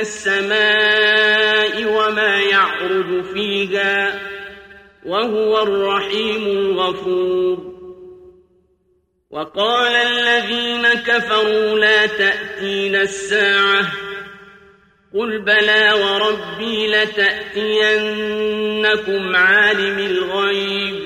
السماء وما يعرج فيها وهو الرحيم الغفور. وقال الذين كفروا لا تأتين الساعة قل بلى وربي لتأتينكم عالم الغيب.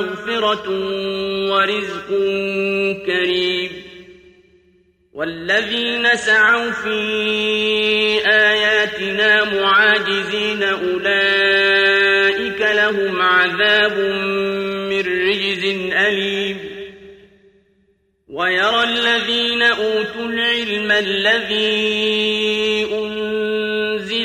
مغفرة ورزق كريم. والذين سعوا في آياتنا معاجزين أولئك لهم عذاب من رجز أليم. ويرى الذين أوتوا العلم الذي أنزل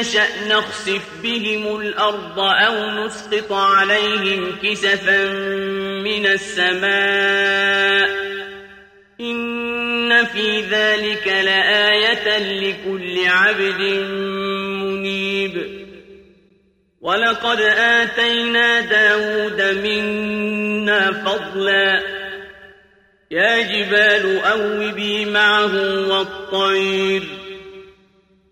نشأ نخسف بهم الأرض أو نسقط عليهم كسفا من السماء إن في ذلك لآية لكل عبد منيب ولقد آتينا داود منا فضلا يا جبال أوبي معه والطير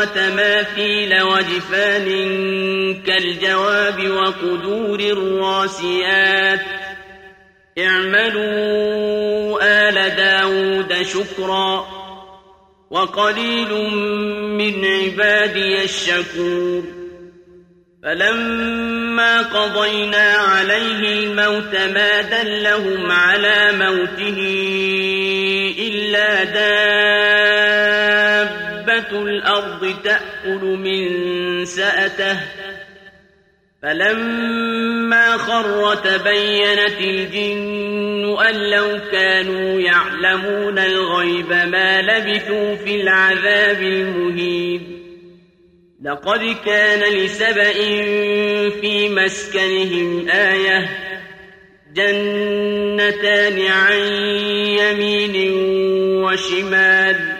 وتماثيل وجفان كالجواب وقدور الراسيات. اعملوا آل داود شكرا وقليل من عبادي الشكور. فلما قضينا عليه الموت ما دلهم على موته إلا دابة تأكل من سأته. فلما خر تبينت الجن أن لو كانوا يعلمون الغيب ما لبثوا في العذاب المهين. لقد كان لسبأ في مسكنهم آية جنتان عن يمين وشمال.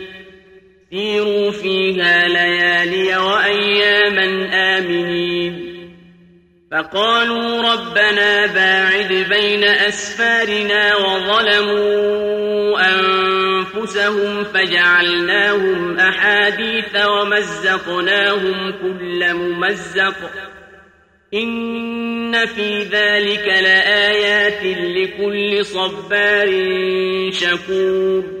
سيروا فيها ليالي وأياما آمنين فقالوا ربنا باعد بين أسفارنا وظلموا أنفسهم فجعلناهم أحاديث ومزقناهم كل ممزق إن في ذلك لآيات لكل صبار شكور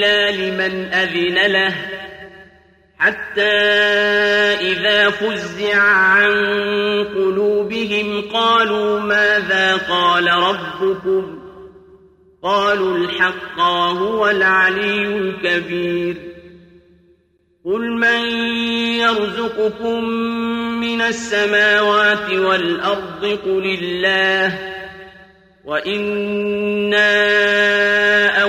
إلا لمن أذن له حتى إذا فزع عن قلوبهم قالوا ماذا قال ربكم؟ قالوا الحق وهو العلي الكبير. قل من يرزقكم من السماوات والأرض؟ قل الله. وإنا أو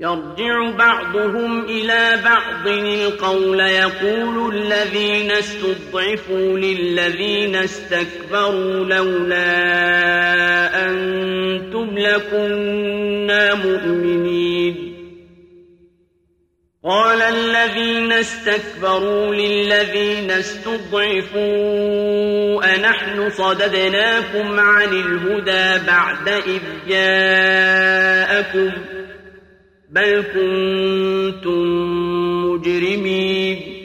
يرجع بعضهم إلى بعض القول يقول الذين استضعفوا للذين استكبروا لولا أنتم لكنا مؤمنين. قال الذين استكبروا للذين استضعفوا أنحن صددناكم عن الهدى بعد إذ جاءكم بل كنتم مجرمين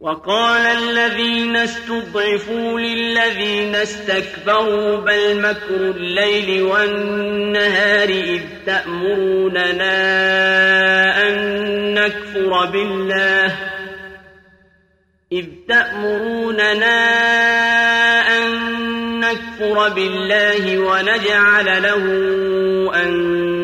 وقال الذين استضعفوا للذين استكبروا بل مكر الليل والنهار إذ تأمروننا أن نكفر بالله إذ تأمروننا أن نكفر بالله ونجعل له أندادا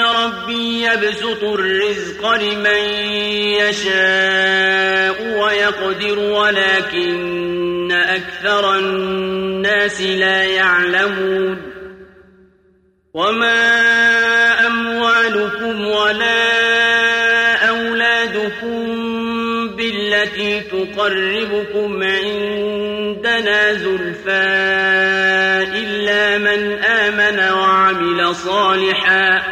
ربي يبسط الرزق لمن يشاء ويقدر ولكن أكثر الناس لا يعلمون. وما أموالكم ولا أولادكم بالتي تقربكم عندنا زلفى إلا من آمن وعمل صالحا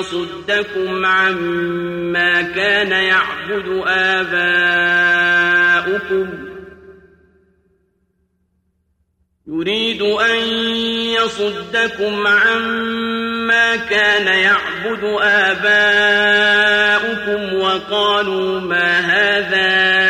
يصدكم عما كان يعبد آباؤكم. يريد أن يصدكم عما كان يعبد آباؤكم وقالوا ما هذا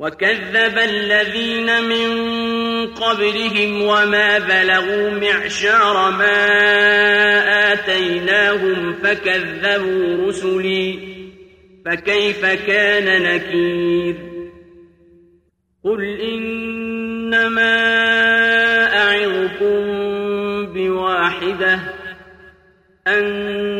وكذب الذين من قبلهم وما بلغوا معشار ما آتيناهم فكذبوا رسلي فكيف كان نكير قل إن إنما أعظكم بواحدة أن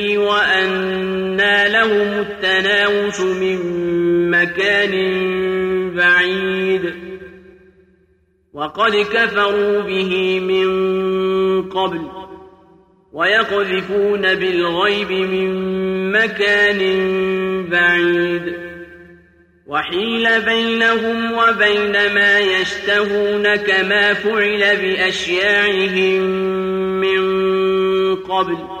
وأنا لهم التناوش من مكان بعيد وقد كفروا به من قبل ويقذفون بالغيب من مكان بعيد وحيل بينهم وبين ما يشتهون كما فعل بأشياعهم من قبل